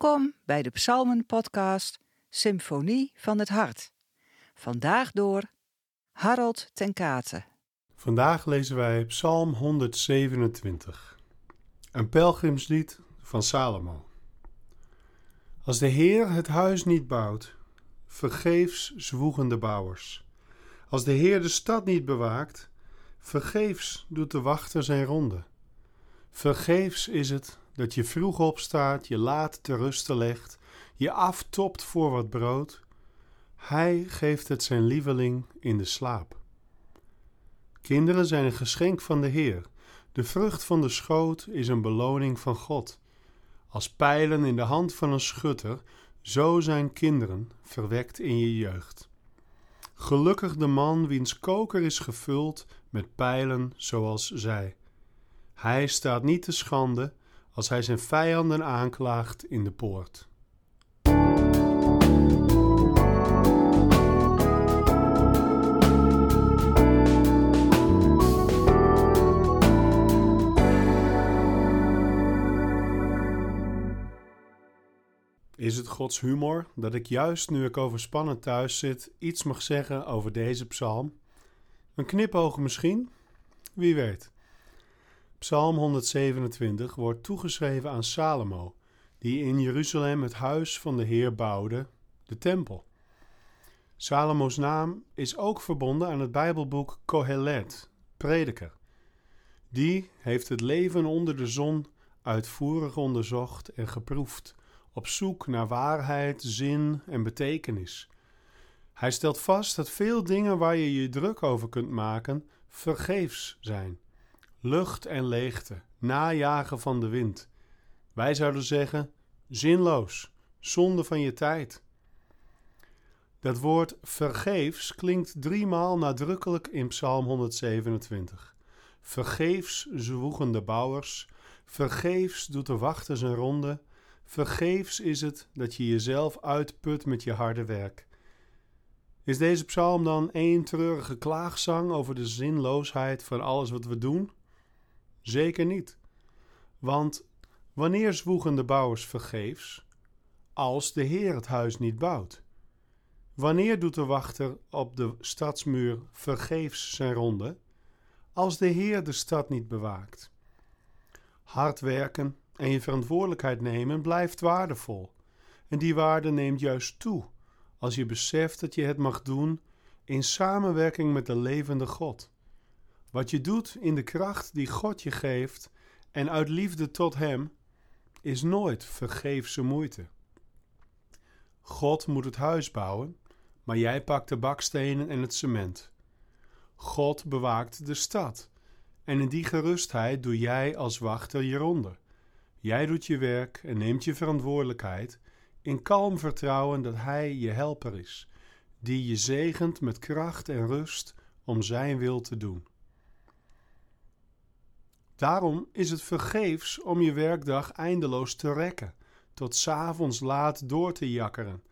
Welkom bij de Psalmen-podcast Symfonie van het Hart. Vandaag door Harold ten Kate. Vandaag lezen wij Psalm 127, een pelgrimslied van Salomo. Als de Heer het huis niet bouwt, vergeefs zwoegen de bouwers. Als de Heer de stad niet bewaakt, vergeefs doet de wachter zijn ronde. Vergeefs is het dat je vroeg opstaat, je laat te rusten legt, je aftopt voor wat brood. Hij geeft het zijn lieveling in de slaap. Kinderen zijn een geschenk van de Heer. De vrucht van de schoot is een beloning van God. Als pijlen in de hand van een schutter, zo zijn kinderen verwekt in je jeugd. Gelukkig de man wiens koker is gevuld met pijlen zoals zij. Hij staat niet te schande als hij zijn vijanden aanklaagt in de poort. Is het Gods humor dat ik juist nu ik overspannen thuis zit iets mag zeggen over deze psalm? Een knipoog misschien? Wie weet. Psalm 127 wordt toegeschreven aan Salomo, die in Jeruzalem het huis van de Heer bouwde, de tempel. Salomo's naam is ook verbonden aan het Bijbelboek Kohelet, prediker. Die heeft het leven onder de zon uitvoerig onderzocht en geproefd, op zoek naar waarheid, zin en betekenis. Hij stelt vast dat veel dingen waar je je druk over kunt maken, vergeefs zijn lucht en leegte, najagen van de wind. Wij zouden zeggen: zinloos, zonde van je tijd. Dat woord vergeefs klinkt driemaal nadrukkelijk in Psalm 127. Vergeefs zwoegen de bouwers, vergeefs doet de wachter zijn ronde, vergeefs is het dat je jezelf uitput met je harde werk. Is deze psalm dan één treurige klaagzang over de zinloosheid van alles wat we doen? Zeker niet. Want wanneer zwoegen de bouwers vergeefs? Als de Heer het huis niet bouwt. Wanneer doet de wachter op de stadsmuur vergeefs zijn ronde? Als de Heer de stad niet bewaakt. Hard werken en je verantwoordelijkheid nemen blijft waardevol. En die waarde neemt juist toe als je beseft dat je het mag doen in samenwerking met de levende God. Wat je doet in de kracht die God je geeft en uit liefde tot Hem, is nooit vergeefse moeite. God moet het huis bouwen, maar jij pakt de bakstenen en het cement. God bewaakt de stad, en in die gerustheid doe jij als wachter je ronde. Jij doet je werk en neemt je verantwoordelijkheid in kalm vertrouwen dat Hij je helper is, die je zegent met kracht en rust om Zijn wil te doen. Daarom is het vergeefs om je werkdag eindeloos te rekken, tot s'avonds laat door te jakkeren,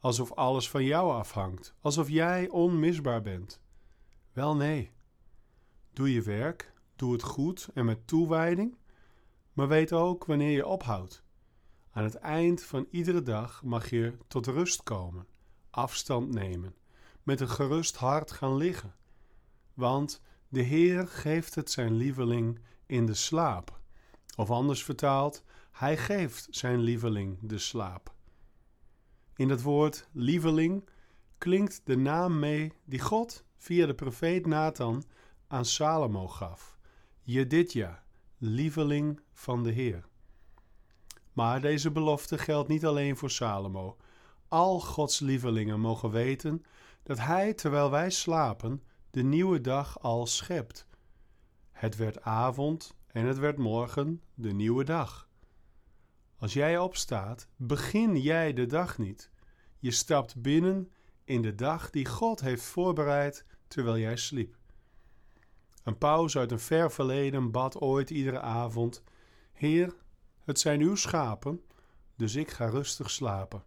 alsof alles van jou afhangt, alsof jij onmisbaar bent. Wel nee. Doe je werk, doe het goed en met toewijding, maar weet ook wanneer je ophoudt. Aan het eind van iedere dag mag je tot rust komen, afstand nemen, met een gerust hart gaan liggen. Want de Heer geeft het zijn lieveling in de slaap. Of anders vertaald, hij geeft zijn lieveling de slaap. In het woord lieveling klinkt de naam mee die God via de profeet Nathan aan Salomo gaf. Jedidja, lieveling van de Heer. Maar deze belofte geldt niet alleen voor Salomo. Al Gods lievelingen mogen weten dat Hij, terwijl wij slapen, de nieuwe dag al schept. Het werd avond en het werd morgen de nieuwe dag. Als jij opstaat, begin jij de dag niet. Je stapt binnen in de dag die God heeft voorbereid terwijl jij sliep. Een paus uit een ver verleden bad ooit iedere avond: Heer, het zijn uw schapen, dus ik ga rustig slapen.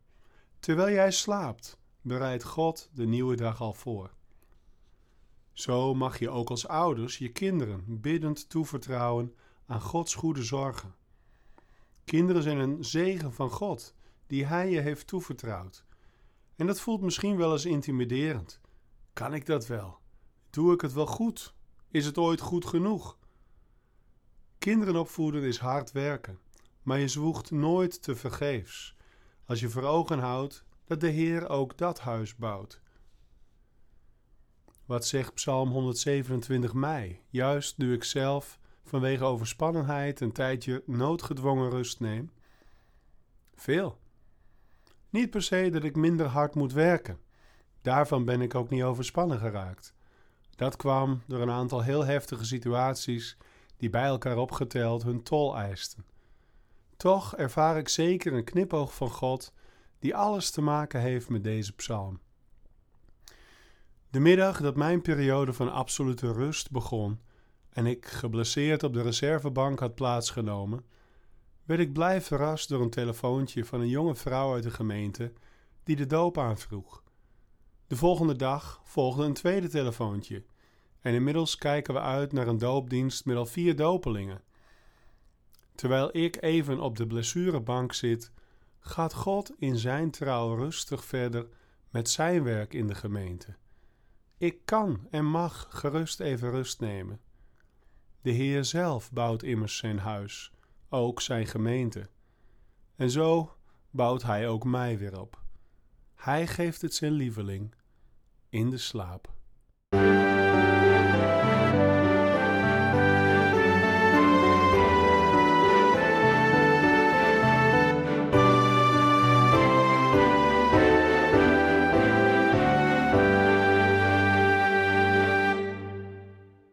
Terwijl jij slaapt, bereidt God de nieuwe dag al voor. Zo mag je ook als ouders je kinderen biddend toevertrouwen aan Gods goede zorgen. Kinderen zijn een zegen van God die Hij je heeft toevertrouwd. En dat voelt misschien wel eens intimiderend. Kan ik dat wel? Doe ik het wel goed? Is het ooit goed genoeg? Kinderen opvoeden is hard werken, maar je zwoegt nooit te vergeefs als je voor ogen houdt dat de Heer ook dat huis bouwt. Wat zegt Psalm 127 mij, juist nu ik zelf vanwege overspannenheid een tijdje noodgedwongen rust neem? Veel. Niet per se dat ik minder hard moet werken. Daarvan ben ik ook niet overspannen geraakt. Dat kwam door een aantal heel heftige situaties die bij elkaar opgeteld hun tol eisten. Toch ervaar ik zeker een knipoog van God die alles te maken heeft met deze psalm. De middag dat mijn periode van absolute rust begon en ik geblesseerd op de reservebank had plaatsgenomen, werd ik blij verrast door een telefoontje van een jonge vrouw uit de gemeente die de doop aanvroeg. De volgende dag volgde een tweede telefoontje en inmiddels kijken we uit naar een doopdienst met al vier dopelingen. Terwijl ik even op de blessurebank zit, gaat God in zijn trouw rustig verder met zijn werk in de gemeente. Ik kan en mag gerust even rust nemen. De Heer zelf bouwt immers zijn huis, ook zijn gemeente. En zo bouwt Hij ook mij weer op. Hij geeft het zijn lieveling in de slaap.